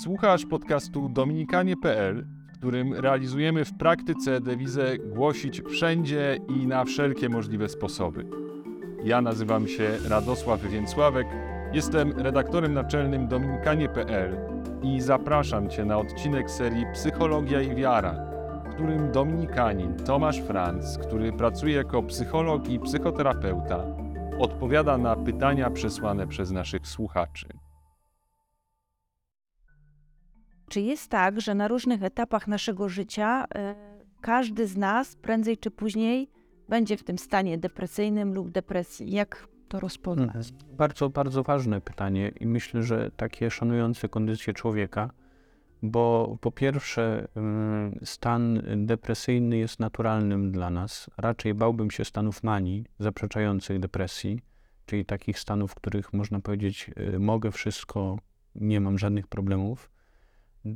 Słuchasz podcastu dominikanie.pl, w którym realizujemy w praktyce dewizę głosić wszędzie i na wszelkie możliwe sposoby. Ja nazywam się Radosław Więcławek, jestem redaktorem naczelnym dominikanie.pl i zapraszam Cię na odcinek serii Psychologia i Wiara, w którym dominikanin Tomasz Franz, który pracuje jako psycholog i psychoterapeuta, odpowiada na pytania przesłane przez naszych słuchaczy. Czy jest tak, że na różnych etapach naszego życia e, każdy z nas prędzej czy później będzie w tym stanie depresyjnym lub depresji? Jak to rozpoznać? Mhm. Bardzo, bardzo ważne pytanie i myślę, że takie szanujące kondycję człowieka, bo po pierwsze mm, stan depresyjny jest naturalnym dla nas. Raczej bałbym się stanów manii zaprzeczających depresji, czyli takich stanów, w których można powiedzieć y, mogę wszystko, nie mam żadnych problemów.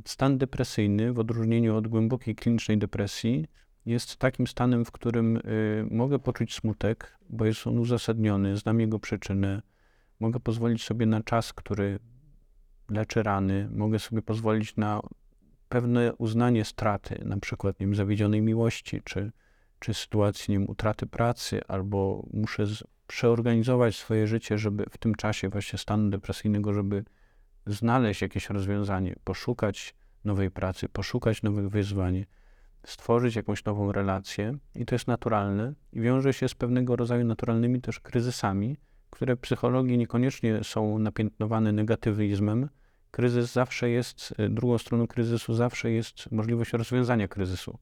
Stan depresyjny, w odróżnieniu od głębokiej klinicznej depresji, jest takim stanem, w którym y, mogę poczuć smutek, bo jest on uzasadniony, znam jego przyczynę, mogę pozwolić sobie na czas, który leczy rany, mogę sobie pozwolić na pewne uznanie straty, na przykład nie wiem, zawiedzionej miłości, czy, czy sytuacji nie wiem, utraty pracy, albo muszę z, przeorganizować swoje życie, żeby w tym czasie właśnie stanu depresyjnego, żeby znaleźć jakieś rozwiązanie, poszukać nowej pracy, poszukać nowych wyzwań, stworzyć jakąś nową relację i to jest naturalne i wiąże się z pewnego rodzaju naturalnymi też kryzysami, które w psychologii niekoniecznie są napiętnowane negatywizmem. Kryzys zawsze jest, drugą stroną kryzysu zawsze jest możliwość rozwiązania kryzysu.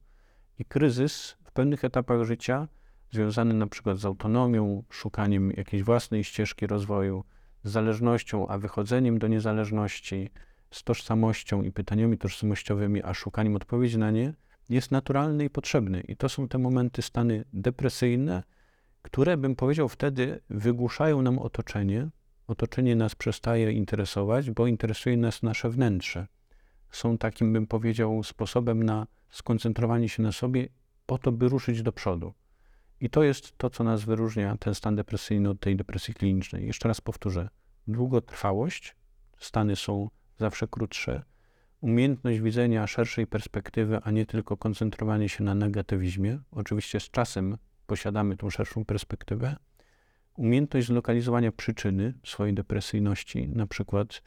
I kryzys w pewnych etapach życia, związany na przykład z autonomią, szukaniem jakiejś własnej ścieżki rozwoju, z zależnością, a wychodzeniem do niezależności, z tożsamością i pytaniami tożsamościowymi, a szukaniem odpowiedzi na nie, jest naturalny i potrzebny. I to są te momenty, stany depresyjne, które, bym powiedział, wtedy wygłuszają nam otoczenie. Otoczenie nas przestaje interesować, bo interesuje nas nasze wnętrze. Są takim, bym powiedział, sposobem na skoncentrowanie się na sobie, po to, by ruszyć do przodu. I to jest to, co nas wyróżnia, ten stan depresyjny od tej depresji klinicznej. Jeszcze raz powtórzę. Długotrwałość, stany są zawsze krótsze, umiejętność widzenia szerszej perspektywy, a nie tylko koncentrowanie się na negatywizmie. Oczywiście z czasem posiadamy tą szerszą perspektywę. Umiejętność zlokalizowania przyczyny swojej depresyjności, na przykład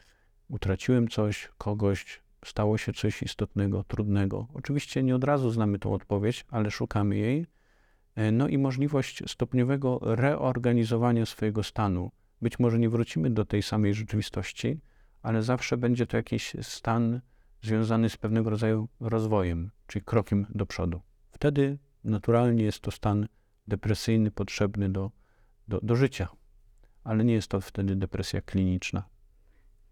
utraciłem coś, kogoś, stało się coś istotnego, trudnego. Oczywiście nie od razu znamy tą odpowiedź, ale szukamy jej. No i możliwość stopniowego reorganizowania swojego stanu. Być może nie wrócimy do tej samej rzeczywistości, ale zawsze będzie to jakiś stan związany z pewnego rodzaju rozwojem, czyli krokiem do przodu. Wtedy naturalnie jest to stan depresyjny, potrzebny do, do, do życia, ale nie jest to wtedy depresja kliniczna.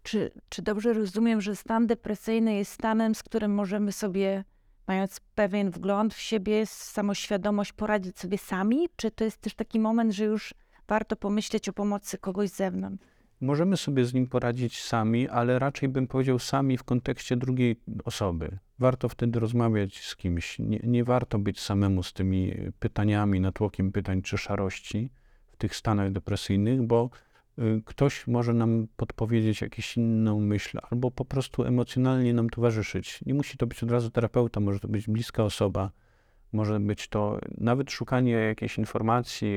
Czy, czy dobrze rozumiem, że stan depresyjny jest stanem, z którym możemy sobie, mając pewien wgląd w siebie, samoświadomość, poradzić sobie sami? Czy to jest też taki moment, że już warto pomyśleć o pomocy kogoś z zewnątrz? Możemy sobie z nim poradzić sami, ale raczej bym powiedział sami w kontekście drugiej osoby. Warto wtedy rozmawiać z kimś. Nie, nie warto być samemu z tymi pytaniami, natłokiem pytań czy szarości w tych stanach depresyjnych, bo ktoś może nam podpowiedzieć jakąś inną myśl, albo po prostu emocjonalnie nam towarzyszyć. Nie musi to być od razu terapeuta, może to być bliska osoba, może być to nawet szukanie jakiejś informacji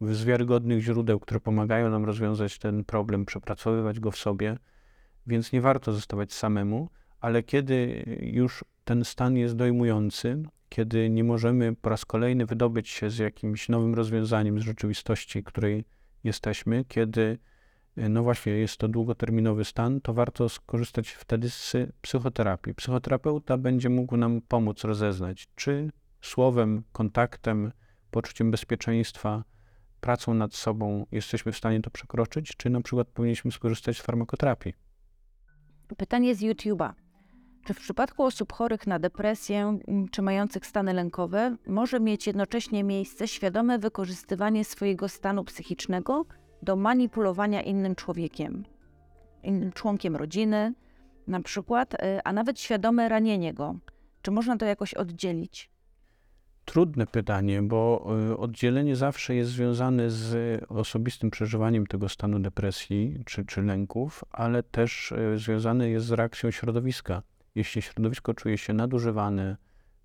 z wiarygodnych źródeł, które pomagają nam rozwiązać ten problem, przepracowywać go w sobie, więc nie warto zostawać samemu, ale kiedy już ten stan jest dojmujący, kiedy nie możemy po raz kolejny wydobyć się z jakimś nowym rozwiązaniem z rzeczywistości, której jesteśmy, kiedy no właśnie jest to długoterminowy stan, to warto skorzystać wtedy z psychoterapii. Psychoterapeuta będzie mógł nam pomóc rozeznać, czy słowem, kontaktem, poczuciem bezpieczeństwa, pracą nad sobą jesteśmy w stanie to przekroczyć, czy na przykład powinniśmy skorzystać z farmakoterapii? Pytanie z YouTube'a. Czy w przypadku osób chorych na depresję czy mających stany lękowe może mieć jednocześnie miejsce świadome wykorzystywanie swojego stanu psychicznego do manipulowania innym człowiekiem, innym członkiem rodziny, na przykład, y, a nawet świadome ranienie go? Czy można to jakoś oddzielić? Trudne pytanie, bo y, oddzielenie zawsze jest związane z osobistym przeżywaniem tego stanu depresji czy, czy lęków, ale też y, związane jest z reakcją środowiska. Jeśli środowisko czuje się nadużywane,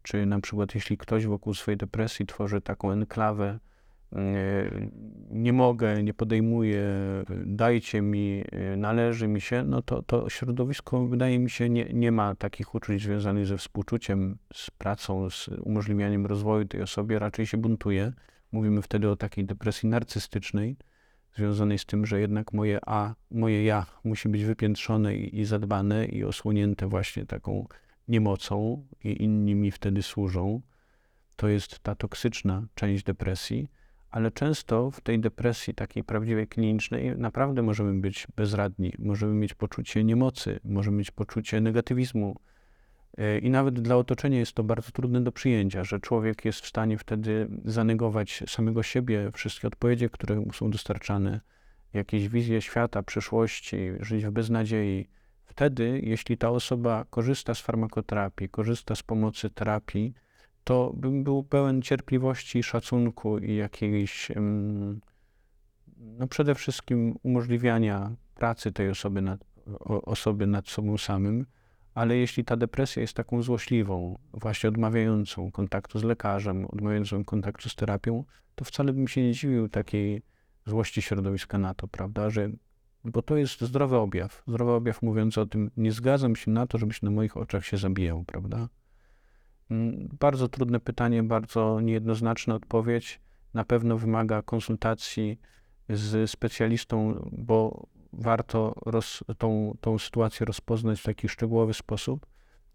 czy na przykład jeśli ktoś wokół swojej depresji tworzy taką enklawę, y, nie mogę, nie podejmuję, dajcie mi, należy mi się, no to, to środowisko wydaje mi się nie, nie ma takich uczuć związanych ze współczuciem, z pracą, z umożliwianiem rozwoju tej osobie, raczej się buntuje. Mówimy wtedy o takiej depresji narcystycznej, związanej z tym, że jednak moje A, moje ja musi być wypiętrzone i, i zadbane i osłonięte właśnie taką niemocą i inni mi wtedy służą. To jest ta toksyczna część depresji ale często w tej depresji takiej prawdziwej klinicznej naprawdę możemy być bezradni, możemy mieć poczucie niemocy, możemy mieć poczucie negatywizmu. E, I nawet dla otoczenia jest to bardzo trudne do przyjęcia, że człowiek jest w stanie wtedy zanegować samego siebie, wszystkie odpowiedzi, które mu są dostarczane, jakieś wizje świata, przyszłości, żyć w beznadziei. Wtedy, jeśli ta osoba korzysta z farmakoterapii, korzysta z pomocy terapii, to bym był pełen cierpliwości, szacunku i jakiejś, no przede wszystkim umożliwiania pracy tej osoby nad, osoby nad sobą samym, ale jeśli ta depresja jest taką złośliwą, właśnie odmawiającą kontaktu z lekarzem, odmawiającą kontaktu z terapią, to wcale bym się nie dziwił takiej złości środowiska na to, prawda, że bo to jest zdrowy objaw, zdrowy objaw mówiący o tym, nie zgadzam się na to, żebyś na moich oczach się zabijał, prawda? Mm, bardzo trudne pytanie, bardzo niejednoznaczna odpowiedź. Na pewno wymaga konsultacji z specjalistą, bo warto roz, tą, tą sytuację rozpoznać w taki szczegółowy sposób.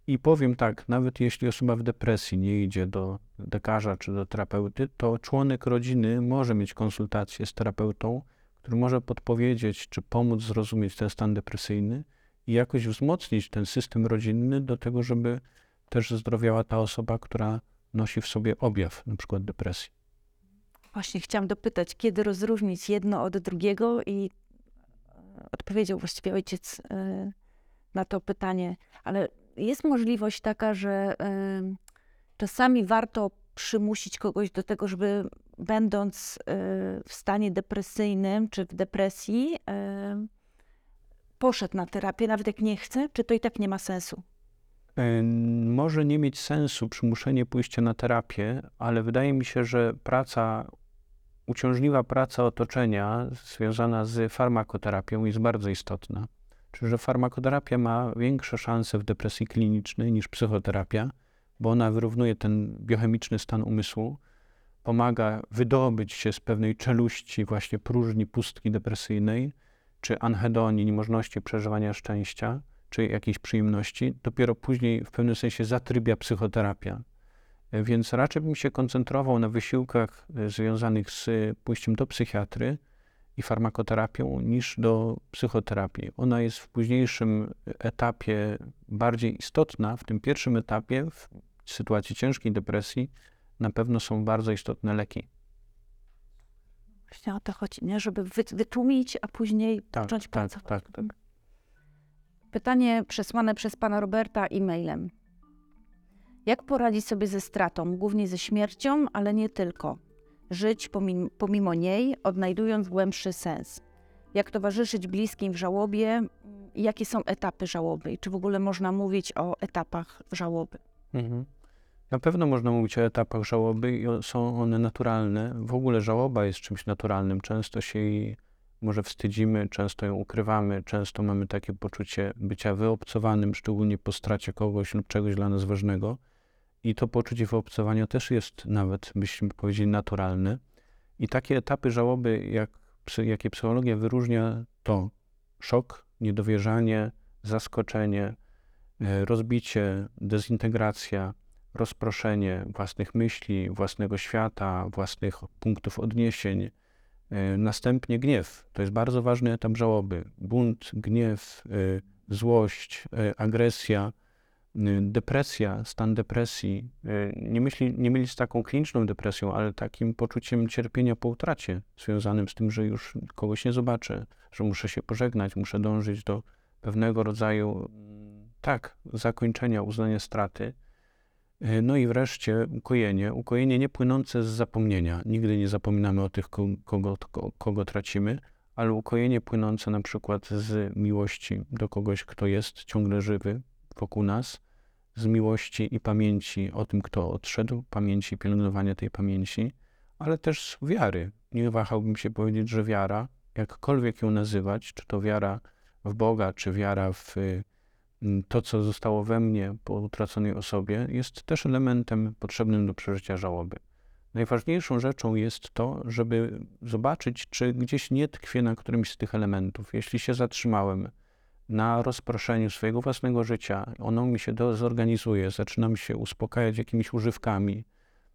I powiem tak, nawet jeśli osoba w depresji nie idzie do lekarza czy do terapeuty, to członek rodziny może mieć konsultację z terapeutą, który może podpowiedzieć czy pomóc zrozumieć ten stan depresyjny i jakoś wzmocnić ten system rodzinny do tego, żeby też zdrowiała ta osoba, która nosi w sobie objaw przykład depresji. Właśnie chciałam dopytać, kiedy rozróżnić jedno od drugiego i odpowiedział właściwie ojciec e, na to pytanie, ale jest możliwość taka, że e, czasami warto przymusić kogoś do tego, żeby będąc w stanie depresyjnym czy w depresji, poszedł na terapię, nawet jak nie chce, czy to i tak nie ma sensu? Może nie mieć sensu przymuszenie pójścia na terapię, ale wydaje mi się, że praca, uciążliwa praca otoczenia związana z farmakoterapią jest bardzo istotna. Czyli, że farmakoterapia ma większe szanse w depresji klinicznej niż psychoterapia, bo ona wyrównuje ten biochemiczny stan umysłu, pomaga wydobyć się z pewnej czeluści, właśnie próżni, pustki depresyjnej, czy anhedonii, niemożności przeżywania szczęścia czy jakiejś przyjemności, dopiero później w pewnym sensie zatrybia psychoterapia. E, więc raczej bym się koncentrował na wysiłkach e, związanych z pójściem do psychiatry i farmakoterapią niż do psychoterapii. Ona jest w późniejszym etapie bardziej istotna. W tym pierwszym etapie, w sytuacji ciężkiej depresji, na pewno są bardzo istotne leki. Właśnie o to chodzi, nie? żeby wytłumić, a później tak, zacząć tak, pracować. Tak, tak. Pytanie przesłane przez pana Roberta e-mailem. Jak poradzić sobie ze stratą, głównie ze śmiercią, ale nie tylko? Żyć pomimo, niej, odnajdując głębszy sens. Jak towarzyszyć bliskim w żałobie? Jakie są etapy żałoby? I czy w ogóle można mówić o etapach żałoby? Mhm. Na pewno można mówić o etapach żałoby i są one naturalne. W ogóle żałoba jest czymś naturalnym. Często się jej może wstydzimy, często ją ukrywamy, często mamy takie poczucie bycia wyobcowanym, szczególnie po stracie kogoś lub czegoś dla nas ważnego. I to poczucie wyobcowania też jest nawet, byśmy powiedzieli, naturalne. I takie etapy żałoby, jak, jakie psychologia wyróżnia, to szok, niedowierzanie, zaskoczenie, e, rozbicie, dezintegracja, rozproszenie własnych myśli, własnego świata, własnych punktów odniesień, E, następnie gniew. To jest bardzo ważny etap żałoby. Bunt, gniew, e, złość, agresja, depresja, stan depresji. Nie, myśli, nie mylić z taką kliniczną depresją, ale takim poczuciem cierpienia po utracie, związanym z tym, że już kogoś nie zobaczę, że muszę się pożegnać, muszę dążyć do pewnego rodzaju, tak, zakończenia, uznania straty. E, No i wreszcie ukojenie. Ukojenie nie płynące z zapomnienia. Nigdy nie zapominamy o tych, ko- kogo, ko- kogo tracimy, ale ukojenie płynące na przykład z miłości do kogoś, kto jest ciągle żywy wokół nas, z miłości i pamięci o tym, kto odszedł, pamięci, pielęgnowania tej pamięci, ale też z wiary. Nie wahałbym się powiedzieć, że wiara, jakkolwiek ją nazywać, czy to wiara w Boga, czy wiara w y, m, to, co zostało we mnie po utraconej osobie, jest też elementem potrzebnym do przeżycia żałoby. Najważniejszą rzeczą jest to, żeby zobaczyć, czy gdzieś nie tkwię na którymś z tych elementów. Jeśli się zatrzymałem na rozproszeniu swojego własnego życia, ono mi się do, zorganizuje, zaczynam się uspokajać jakimiś używkami,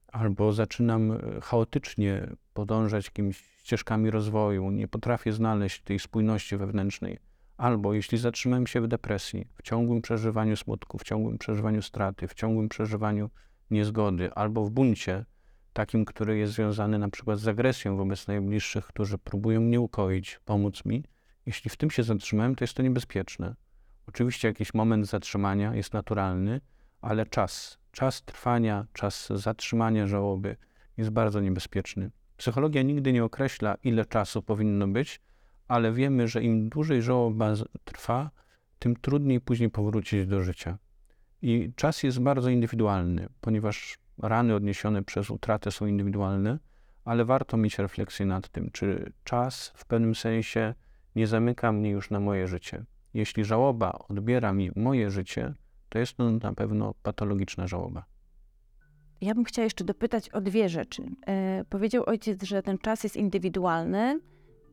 albo zaczynam e, chaotycznie podążać jakimiś ścieżkami rozwoju, nie potrafię znaleźć tej spójności wewnętrznej. Albo jeśli zatrzymałem się w depresji, w ciągłym przeżywaniu smutku, w ciągłym przeżywaniu straty, w ciągłym przeżywaniu niezgody, albo w buncie, takim, który jest związany na przykład z agresją wobec najbliższych, którzy próbują mnie ukoić, pomóc mi, jeśli w tym się zatrzymałem, to jest to niebezpieczne. Oczywiście jakiś moment zatrzymania jest naturalny, ale czas, czas trwania, czas zatrzymania żałoby jest bardzo niebezpieczny. Psychologia nigdy nie określa, ile czasu powinno być, ale wiemy, że im dłużej żałoba trwa, tym trudniej później powrócić do życia. I czas jest bardzo indywidualny, ponieważ rany odniesione przez utratę są indywidualne, ale warto mieć refleksję nad tym, czy czas w pewnym sensie nie zamyka mnie już na moje życie. Jeśli żałoba odbiera mi moje życie, to jest to na pewno patologiczna żałoba. Ja bym chciała jeszcze dopytać o dwie rzeczy. E, powiedział ojciec, że ten czas jest indywidualny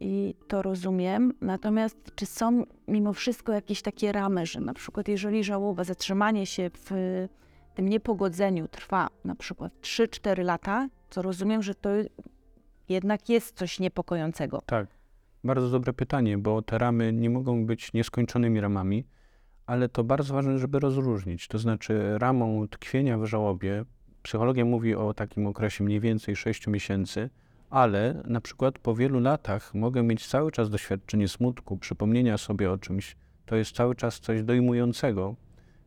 i to rozumiem. Natomiast czy są mimo wszystko jakieś takie ramy, że na przykład jeżeli żałoba, zatrzymanie się w tym niepogodzeniu trwa na przykład 3-4 lata, to rozumiem, że to jednak jest coś niepokojącego. Tak, bardzo dobre pytanie, bo te ramy nie mogą być nieskończonymi ramami, ale to bardzo ważne, żeby rozróżnić. To znaczy, ramą tkwienia w żałobie, psychologia mówi o takim okresie mniej więcej 6 miesięcy, ale na przykład po wielu latach mogę mieć cały czas doświadczenie smutku, przypomnienia sobie o czymś. To jest cały czas coś dojmującego.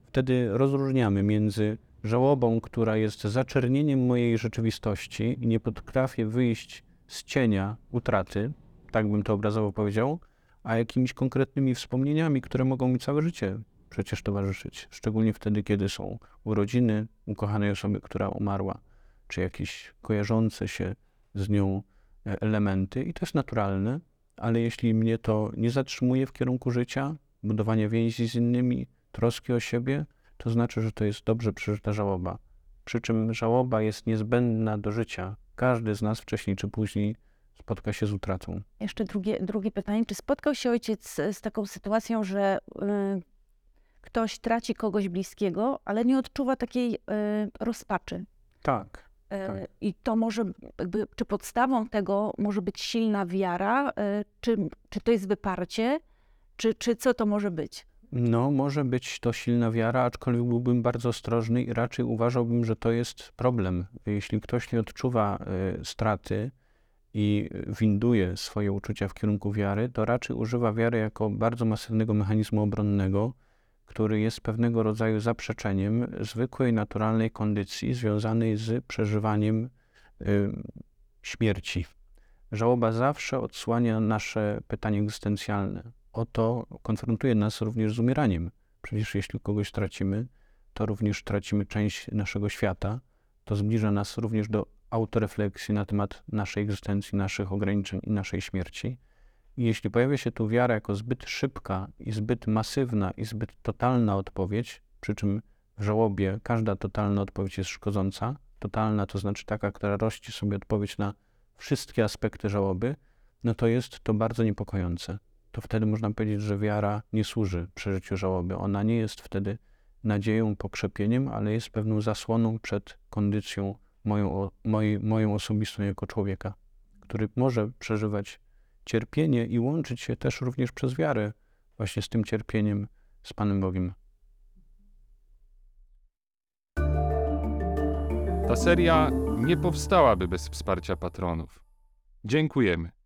Wtedy rozróżniamy między żałobą, która jest zaczernieniem mojej rzeczywistości i nie potrafię wyjść z cienia utraty, tak bym to obrazowo powiedział, a jakimiś konkretnymi wspomnieniami, które mogą mi całe życie przecież towarzyszyć. Szczególnie wtedy, kiedy są urodziny ukochanej osoby, która umarła, czy jakieś kojarzące się z nią e, elementy. I to jest naturalne, ale jeśli mnie to nie zatrzymuje w kierunku życia, budowania więzi z innymi, troski o siebie, to znaczy, że to jest dobrze przeżyta żałoba. Przy czym żałoba jest niezbędna do życia. Każdy z nas wcześniej czy później spotka się z utratą. Jeszcze drugie, drugie pytanie. Czy spotkał się ojciec z, taką sytuacją, że y, ktoś traci kogoś bliskiego, ale nie odczuwa takiej y, rozpaczy? Tak. E, Tak. I to może, jakby, czy podstawą tego może być silna wiara, e, czy, czy to jest wyparcie, czy, czy co to może być? No, może być to silna wiara, aczkolwiek byłbym bardzo ostrożny i raczej uważałbym, że to jest problem. Jeśli ktoś nie odczuwa y, straty i winduje swoje uczucia w kierunku wiary, to raczej używa wiary jako bardzo masywnego mechanizmu obronnego, który jest pewnego rodzaju zaprzeczeniem zwykłej, naturalnej kondycji związanej z przeżywaniem y, śmierci. Żałoba zawsze odsłania nasze pytanie egzystencjalne. Oto konfrontuje nas również z umieraniem. Przecież jeśli kogoś tracimy, to również tracimy część naszego świata. To zbliża nas również do autorefleksji na temat naszej egzystencji, naszych ograniczeń i naszej śmierci. I jeśli pojawia się tu wiara jako zbyt szybka i zbyt masywna i zbyt totalna odpowiedź, przy czym w żałobie każda totalna odpowiedź jest szkodząca, totalna to znaczy taka, która rości sobie odpowiedź na wszystkie aspekty żałoby, no to jest to bardzo niepokojące. To wtedy można powiedzieć, że wiara nie służy przeżyciu żałoby. Ona nie jest wtedy nadzieją, pokrzepieniem, ale jest pewną zasłoną przed kondycją moją, mojej, moją osobistą jako człowieka, który może przeżywać cierpienie i łączyć się też również przez wiarę właśnie z tym cierpieniem z Panem Bogiem. Ta seria nie powstałaby bez wsparcia patronów. Dziękujemy.